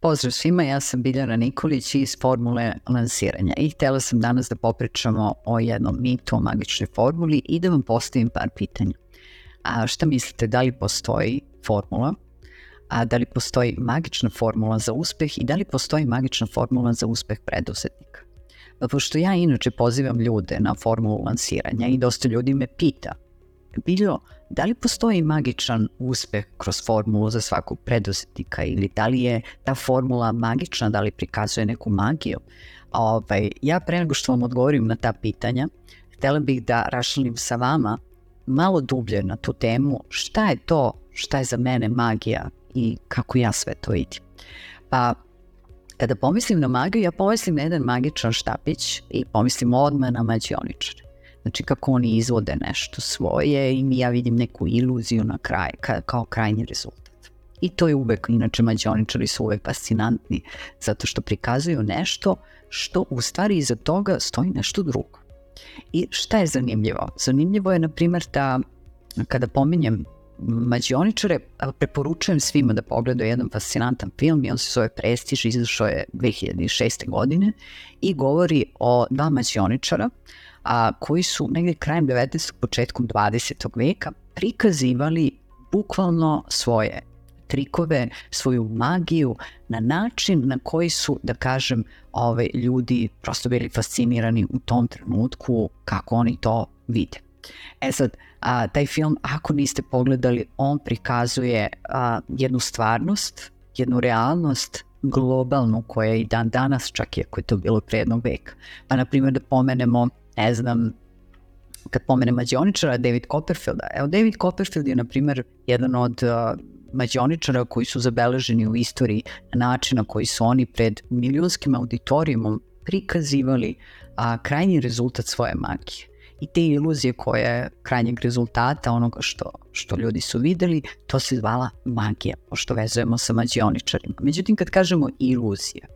Pozdrav svima, ja sam Biljana Nikolić iz Formule lansiranja i htela sam danas da popričamo o jednom mitu, o magičnoj formuli i da vam postavim par pitanja. A šta mislite, da li postoji formula, a da li postoji magična formula za uspeh i da li postoji magična formula za uspeh preduzetnika? Pošto ja inače pozivam ljude na formulu lansiranja i dosta ljudi me pita Biljo, da li postoji magičan uspeh kroz formulu za svakog preduzetnika ili da li je ta formula magična, da li prikazuje neku magiju? Ovaj, ja pre nego što vam odgovorim na ta pitanja, htela bih da rašalim sa vama malo dublje na tu temu šta je to šta je za mene magija i kako ja sve to vidim. Pa kada pomislim na magiju, ja pomislim na jedan magičan štapić i pomislim odmah na mađioničare. Znači kako oni izvode nešto svoje i ja vidim neku iluziju na kraj, ka, kao krajnji rezultat. I to je uvek, inače mađioničari su uvek fascinantni, zato što prikazuju nešto što u stvari iza toga stoji nešto drugo. I šta je zanimljivo? Zanimljivo je, na primjer, da kada pominjem mađioničare, preporučujem svima da pogledaju jedan fascinantan film i on se zove Prestiž, izašao je 2006. godine i govori o dva mađioničara a, koji su negde krajem 19. početkom 20. veka prikazivali bukvalno svoje trikove, svoju magiju na način na koji su, da kažem, ove ljudi prosto bili fascinirani u tom trenutku kako oni to vide. E sad, a, taj film, ako niste pogledali, on prikazuje a, jednu stvarnost, jednu realnost globalnu koja je i dan danas, čak i ako je to bilo pre jednog veka. Pa, na primjer, da pomenemo ne znam, kad pomene mađioničara, David Copperfielda. Evo, David Copperfield je, na primjer, jedan od uh, mađioničara koji su zabeleženi u istoriji na način na koji su oni pred milionskim auditorijumom prikazivali a, krajnji rezultat svoje magije. I te iluzije koje krajnjeg rezultata, onoga što, što ljudi su videli, to se zvala magija, pošto vezujemo sa mađioničarima. Međutim, kad kažemo iluzija,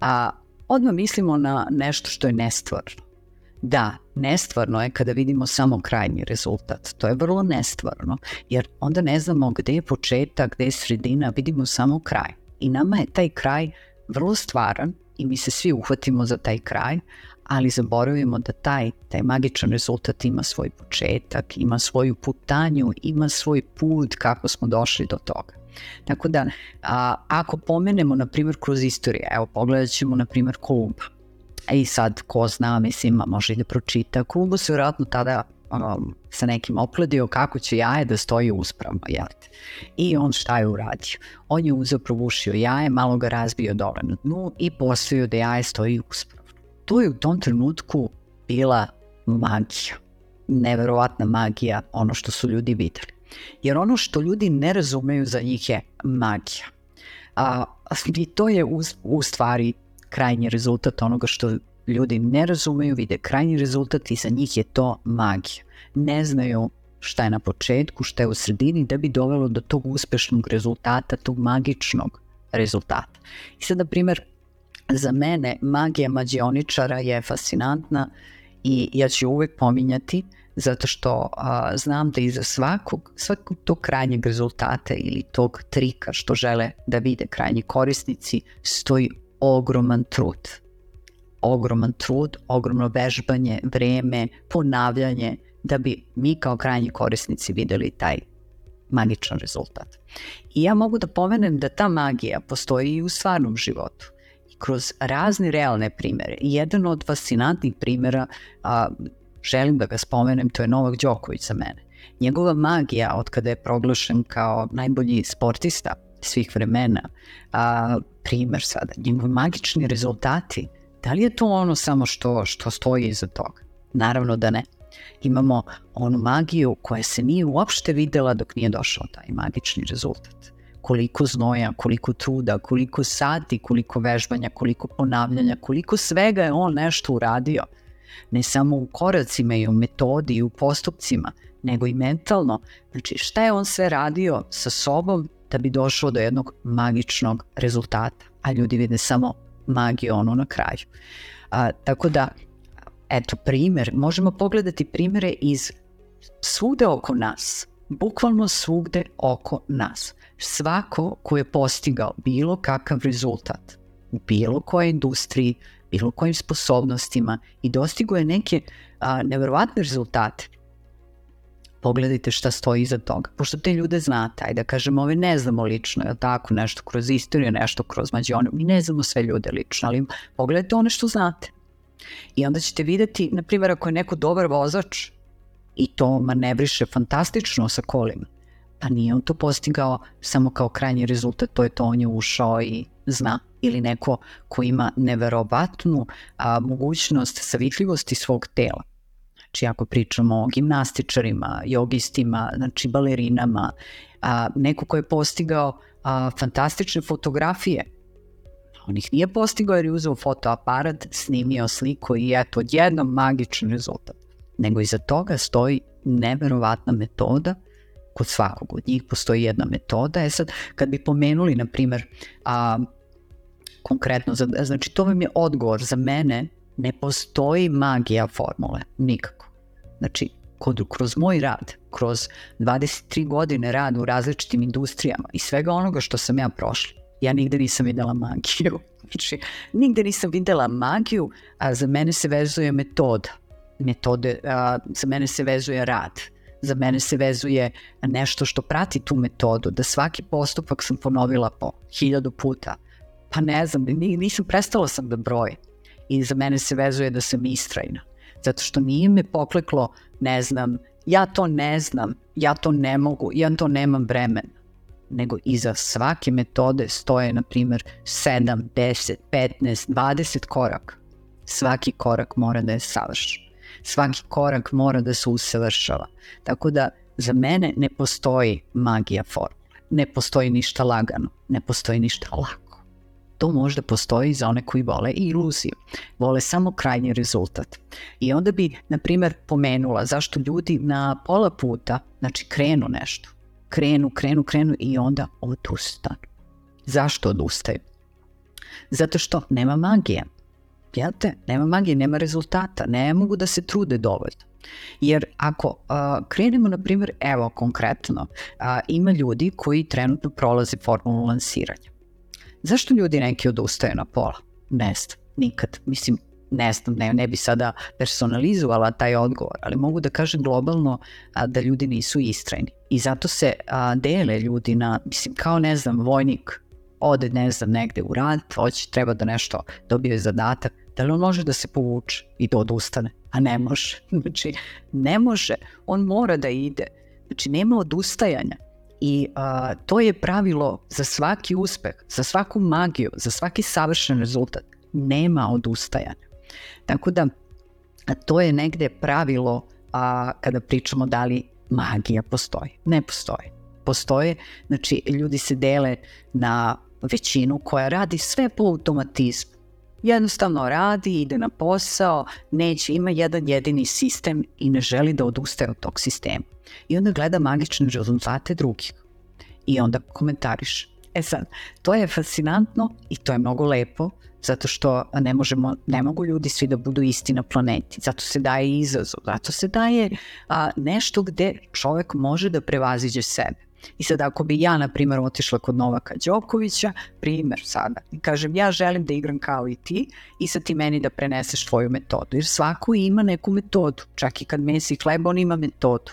a, odmah mislimo na nešto što je nestvarno Da, nestvarno je kada vidimo samo krajnji rezultat. To je vrlo nestvarno, jer onda ne znamo gde je početak, gde je sredina, vidimo samo kraj. I nama je taj kraj vrlo stvaran i mi se svi uhvatimo za taj kraj, ali zaboravimo da taj, taj magičan rezultat ima svoj početak, ima svoju putanju, ima svoj put kako smo došli do toga. Tako da, a, ako pomenemo, na primjer, kroz istoriju, evo, pogledat ćemo, na primjer, Kolumba. I sad, ko zna, mislim, može i da pročita. Kubo se vjerojatno tada um, sa nekim opledio kako će jaje da stoji uspravno, jel? I on šta je uradio? On je uzeo, probušio jaje, malo ga razbio dole na dnu i postavio da jaje stoji uspravno. To je u tom trenutku bila magija. Neverovatna magija, ono što su ljudi videli. Jer ono što ljudi ne razumeju za njih je magija. A, I to je u, u stvari krajnji rezultat onoga što ljudi ne razumeju, vide krajnji rezultat i za njih je to magija. Ne znaju šta je na početku, šta je u sredini da bi dovelo do tog uspešnog rezultata, tog magičnog rezultata. I sad, na primer, za mene magija mađioničara je fascinantna i ja ću uvek pominjati zato što a, znam da iza svakog, svakog tog krajnjeg rezultata ili tog trika što žele da vide krajnji korisnici stoji ogroman trud. Ogroman trud, ogromno vežbanje, vreme, ponavljanje, da bi mi kao krajnji korisnici videli taj magičan rezultat. I ja mogu da pomenem da ta magija postoji i u stvarnom životu i kroz razne realne primere. Jedan od fascinantnih primera, a, želim da ga spomenem, to je Novak Đoković za mene. Njegova magija od kada je proglašen kao najbolji sportista svih vremena, a, primer sada, njegovi magični rezultati, da li je to ono samo što, što stoji iza toga? Naravno da ne. Imamo onu magiju koja se nije uopšte videla dok nije došao taj magični rezultat. Koliko znoja, koliko truda, koliko sati, koliko vežbanja, koliko ponavljanja, koliko svega je on nešto uradio. Ne samo u koracima i u metodi i u postupcima, nego i mentalno. Znači šta je on sve radio sa sobom da bi došao do jednog magičnog rezultata, a ljudi vide samo magiju ono na kraju. A, tako da, eto, primer, možemo pogledati primere iz svude oko nas, bukvalno svugde oko nas. Svako ko je postigao bilo kakav rezultat u bilo kojoj industriji, bilo kojim sposobnostima i dostigo je neke a, neverovatne rezultate, pogledajte šta stoji iza toga. Pošto te ljude znate, ajde da kažemo, ove ne znamo lično, je tako, nešto kroz istoriju, nešto kroz mađonu, mi ne znamo sve ljude lično, ali pogledajte one što znate. I onda ćete videti, na primjer, ako je neko dobar vozač i to manevriše fantastično sa kolima, pa nije on to postigao samo kao krajnji rezultat, to je to on je ušao i zna ili neko ko ima neverovatnu a, mogućnost savitljivosti svog tela Znači, ako pričamo o gimnastičarima, jogistima, znači balerinama, a, neko ko je postigao a, fantastične fotografije, on ih nije postigao jer je uzeo fotoaparat, snimio sliku i eto, odjednom magičan rezultat. Nego iza toga stoji neverovatna metoda, kod svakog od njih postoji jedna metoda. E sad, kad bi pomenuli, na primer, a, konkretno, znači to vam je odgovor za mene, ne postoji magija formule, nikako. Znači, kod, kroz moj rad, kroz 23 godine rada u različitim industrijama i svega onoga što sam ja prošla, ja nigde nisam videla magiju. Znači, nigde nisam videla magiju, a za mene se vezuje metoda. Metode, a, za mene se vezuje rad. Za mene se vezuje nešto što prati tu metodu, da svaki postupak sam ponovila po hiljadu puta. Pa ne znam, nisam, prestala sam da brojim. I za mene se vezuje da sam istrajna zato što nije me pokleklo, ne znam, ja to ne znam, ja to ne mogu, ja to nemam vremena nego iza svake metode stoje, na primjer, 7, 10, 15, 20 koraka. Svaki korak mora da je savršen. Svaki korak mora da se usavršava. Tako da za mene ne postoji magija formule. Ne postoji ništa lagano. Ne postoji ništa lako to možda postoji za one koji vole iluziju, vole samo krajnji rezultat. I onda bi, na primer, pomenula zašto ljudi na pola puta, znači krenu nešto, krenu, krenu, krenu i onda odustanu. Zašto odustaju? Zato što nema magije. Jate, nema magije, nema rezultata, ne mogu da se trude dovoljno. Jer ako uh, krenemo, na primjer, evo konkretno, uh, ima ljudi koji trenutno prolaze formulu lansiranja. Zašto ljudi neki odustaju na pola? Ne znam, nikad. Mislim, ne znam, ne, ne bi sada personalizovala taj odgovor, ali mogu da kažem globalno a, da ljudi nisu istrajni. I zato se a, dele ljudi na, mislim, kao ne znam, vojnik ode, ne znam, negde u rad, hoće, treba da nešto dobije zadatak, da li on može da se povuče i da odustane? A ne može. Znači, ne može. On mora da ide. Znači, nema odustajanja. I a, to je pravilo za svaki uspeh, za svaku magiju, za svaki savršen rezultat. Nema odustajanja. Tako da to je negde pravilo a, kada pričamo da li magija postoji. Ne postoji. Postoje, znači ljudi se dele na većinu koja radi sve po automatizmu. Jednostavno radi, ide na posao, neće, ima jedan jedini sistem i ne želi da odustaje od tog sistema i onda gleda magične rezultate drugih i onda komentariš. E sad, to je fascinantno i to je mnogo lepo, zato što ne možemo, ne mogu ljudi svi da budu isti na planeti, zato se daje izazov, zato se daje a, nešto gde čovek može da prevaziđe sebe. I sad ako bi ja, na primjer, otišla kod Novaka Đokovića, primjer sada, i kažem ja želim da igram kao i ti i sad ti meni da preneseš tvoju metodu, jer svako ima neku metodu, čak i kad mesi hleba on ima metodu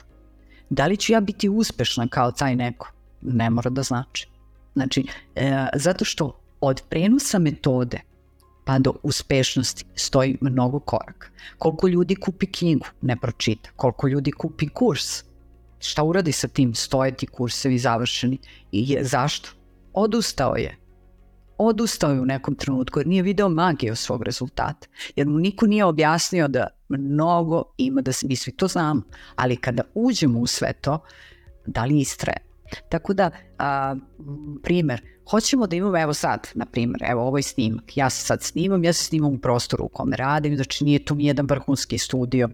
da li ću ja biti uspešna kao taj neko? Ne mora da znači. Znači, e, zato što od prenosa metode pa do uspešnosti stoji mnogo koraka. Koliko ljudi kupi knjigu, ne pročita. Koliko ljudi kupi kurs, šta uradi sa tim, stoje ti kursevi završeni. I je, zašto? Odustao je. Odustao je u nekom trenutku jer nije video magiju svog rezultata. Jer mu niko nije objasnio da mnogo ima da se, mi svi to znamo, ali kada uđemo u sve to, da li istraje? Tako da, a, primer, hoćemo da imamo, evo sad, na primer, evo ovaj snimak, ja se sad snimam, ja se snimam u prostoru u kome radim, znači nije tu nijedan vrhunski studio,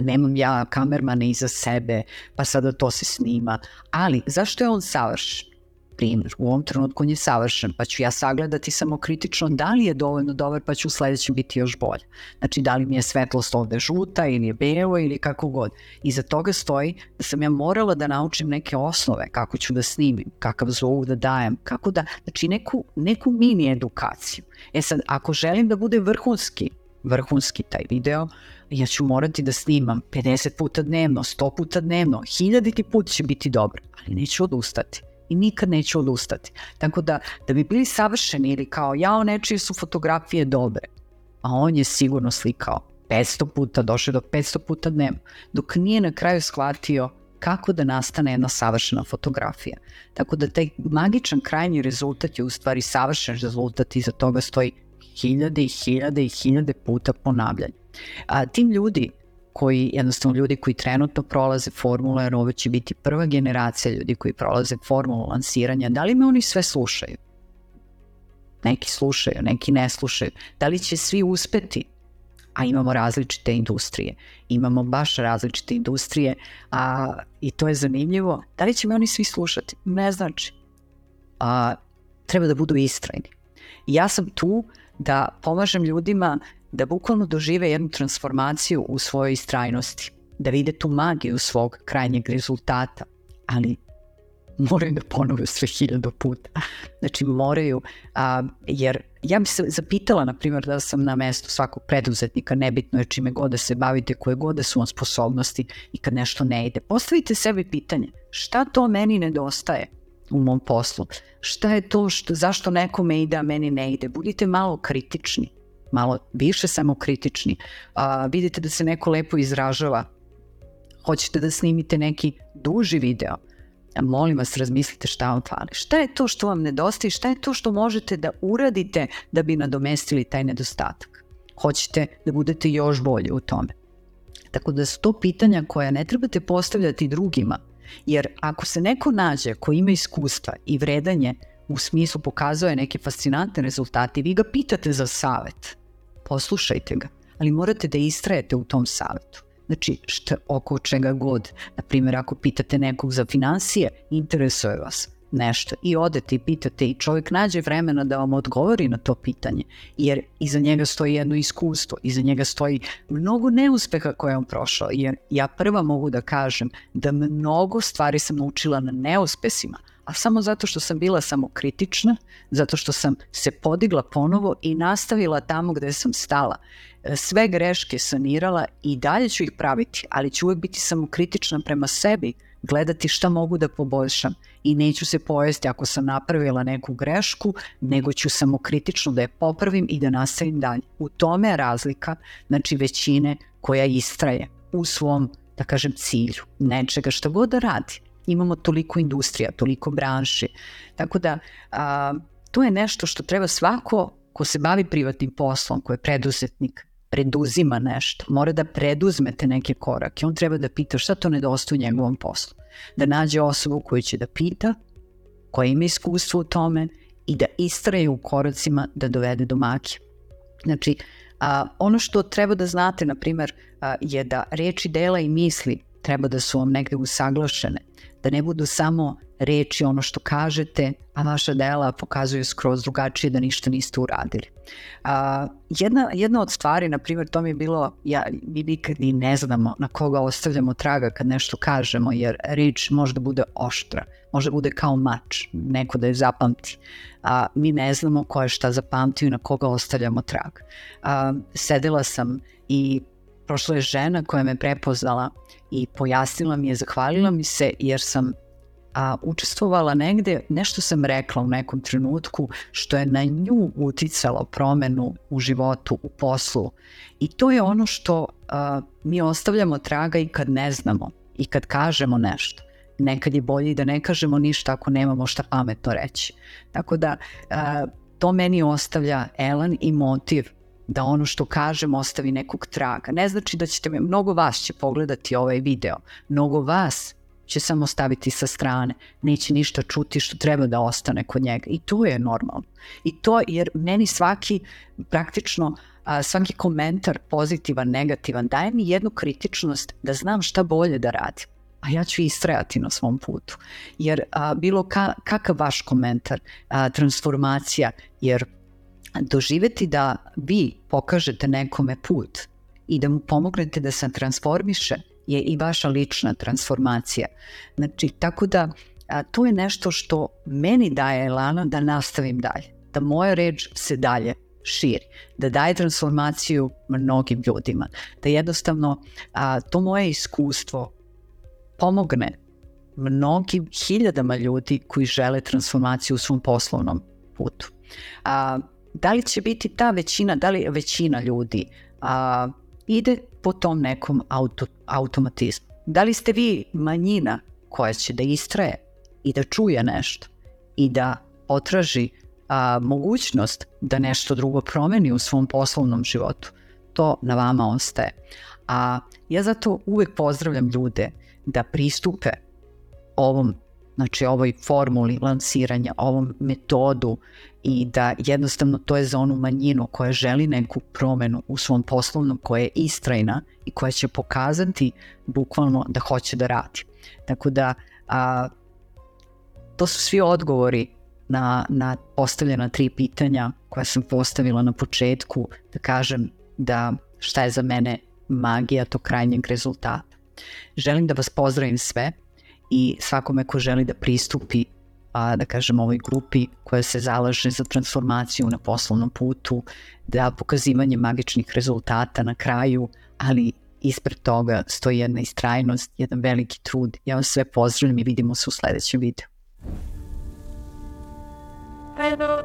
nemam ja kamermana iza sebe, pa sada to se snima, ali zašto je on savršen? primjer, u ovom trenutku on je savršen, pa ću ja sagledati samo kritično da li je dovoljno dobar, pa ću u sledećem biti još bolje. Znači, da li mi je svetlost ovde žuta ili je belo ili kako god. Iza toga stoji da sam ja morala da naučim neke osnove, kako ću da snimim, kakav zvuk da dajem, kako da, znači neku, neku mini edukaciju. E sad, ako želim da bude vrhunski, vrhunski taj video, ja ću morati da snimam 50 puta dnevno, 100 puta dnevno, hiljaditi put će biti dobro, ali neću odustati i nikad neću odustati. Tako da, da bi bili savršeni ili kao jao nečije su fotografije dobre, a on je sigurno slikao 500 puta, došao do 500 puta dnevno, dok nije na kraju shvatio kako da nastane jedna savršena fotografija. Tako da taj magičan krajnji rezultat je u stvari savršen rezultat i za toga stoji hiljade i hiljade i hiljade puta ponavljanje. A tim ljudi koji, jednostavno ljudi koji trenutno prolaze formule, jer ovo će biti prva generacija ljudi koji prolaze formulu lansiranja, da li me oni sve slušaju? Neki slušaju, neki ne slušaju. Da li će svi uspeti? A imamo različite industrije. Imamo baš različite industrije a, i to je zanimljivo. Da li će me oni svi slušati? Ne znači. A, treba da budu istrajni. I ja sam tu da pomažem ljudima da bukvalno dožive jednu transformaciju u svojoj istrajnosti, da vide tu magiju svog krajnjeg rezultata, ali moraju da ponove sve hiljado puta. Znači moraju, a, jer ja bi se zapitala, na primjer, da sam na mestu svakog preduzetnika, nebitno je čime god da se bavite, koje god da su vam sposobnosti i kad nešto ne ide. Postavite sebi pitanje, šta to meni nedostaje u mom poslu? Šta je to što, zašto nekome ide, a meni ne ide? Budite malo kritični malo više samokritični, a, vidite da se neko lepo izražava, hoćete da snimite neki duži video, molim vas razmislite šta vam fali. Šta je to što vam nedostaje šta je to što možete da uradite da bi nadomestili taj nedostatak? Hoćete da budete još bolji u tome. Tako da su to pitanja koja ne trebate postavljati drugima, jer ako se neko nađe ko ima iskustva i vredanje u smislu pokazuje neke fascinantne rezultate, vi ga pitate za savet poslušajte ga, ali morate da istrajete u tom savetu. Znači, šta, oko čega god. Naprimjer, ako pitate nekog za financije, interesuje vas nešto i odete i pitate i čovjek nađe vremena da vam odgovori na to pitanje, jer iza njega stoji jedno iskustvo, iza njega stoji mnogo neuspeha koje on prošao, jer ja prva mogu da kažem da mnogo stvari sam naučila na neuspesima, a samo zato što sam bila samo kritična, zato što sam se podigla ponovo i nastavila tamo gde sam stala. E, sve greške sanirala i dalje ću ih praviti, ali ću uvek biti samo kritična prema sebi, gledati šta mogu da poboljšam i neću se pojesti ako sam napravila neku grešku, nego ću samo kritično da je popravim i da nastavim dalje. U tome je razlika, znači većine koja istraje u svom, da kažem, cilju, nečega šta god da radi imamo toliko industrija, toliko branši. Tako da a, to je nešto što treba svako ko se bavi privatnim poslom, ko je preduzetnik, preduzima nešto, mora da preduzmete neke korake. On treba da pita šta to nedostaje u njegovom poslu. Da nađe osobu koju će da pita, koja ima iskustvo u tome i da istraje u koracima da dovede do maki. Znači, a, ono što treba da znate, na primer, je da reči, dela i misli treba da su vam negde usaglašene da ne budu samo reči ono što kažete, a vaša dela pokazuju skroz drugačije da ništa niste uradili. A, jedna, jedna od stvari, na primjer, to mi je bilo, ja, mi nikad ni ne znamo na koga ostavljamo traga kad nešto kažemo, jer reč može da bude oštra, može da bude kao mač, neko da je zapamti. A, mi ne znamo ko je šta zapamtio i na koga ostavljamo trag. A, sedela sam i prošla je žena koja me prepoznala i pojasnila mi je, zahvalila mi se jer sam a, učestvovala negde, nešto sam rekla u nekom trenutku što je na nju uticalo promenu u životu, u poslu. I to je ono što a, mi ostavljamo traga i kad ne znamo i kad kažemo nešto. Nekad je bolje da ne kažemo ništa ako nemamo šta pametno reći. Tako da a, to meni ostavlja elan i motiv da ono što kažem ostavi nekog traga. Ne znači da ćete me, mnogo vas će pogledati ovaj video, mnogo vas će samo staviti sa strane, neće ništa čuti što treba da ostane kod njega i to je normalno. I to jer meni svaki praktično a, svaki komentar pozitivan, negativan daje mi jednu kritičnost da znam šta bolje da radim. a ja ću istrajati na svom putu. Jer a, bilo ka, kakav vaš komentar, a, transformacija, jer doživeti da vi pokažete nekome put i da mu pomognete da se transformiše je i vaša lična transformacija. Znači, tako da a, to je nešto što meni daje elana da nastavim dalje, da moja reč se dalje širi, da daje transformaciju mnogim ljudima, da jednostavno a, to moje iskustvo pomogne mnogim hiljadama ljudi koji žele transformaciju u svom poslovnom putu. A, da li će biti ta većina, da li većina ljudi a, ide po tom nekom auto, automatizmu? Da li ste vi manjina koja će da istraje i da čuje nešto i da potraži a, mogućnost da nešto drugo promeni u svom poslovnom životu? To na vama ostaje. A ja zato uvek pozdravljam ljude da pristupe ovom znači ovoj formuli lansiranja, ovom metodu i da jednostavno to je za onu manjinu koja želi neku promenu u svom poslovnom, koja je istrajna i koja će pokazati bukvalno da hoće da radi. Tako da a, to su svi odgovori na, na postavljena tri pitanja koja sam postavila na početku, da kažem da šta je za mene magija tog krajnjeg rezultata. Želim da vas pozdravim sve i svakome ko želi da pristupi a, da kažem ovoj grupi koja se zalaže za transformaciju na poslovnom putu, da pokazivanje magičnih rezultata na kraju, ali ispred toga stoji jedna istrajnost, jedan veliki trud. Ja vas sve pozdravljam i vidimo se u sledećem videu. Hello,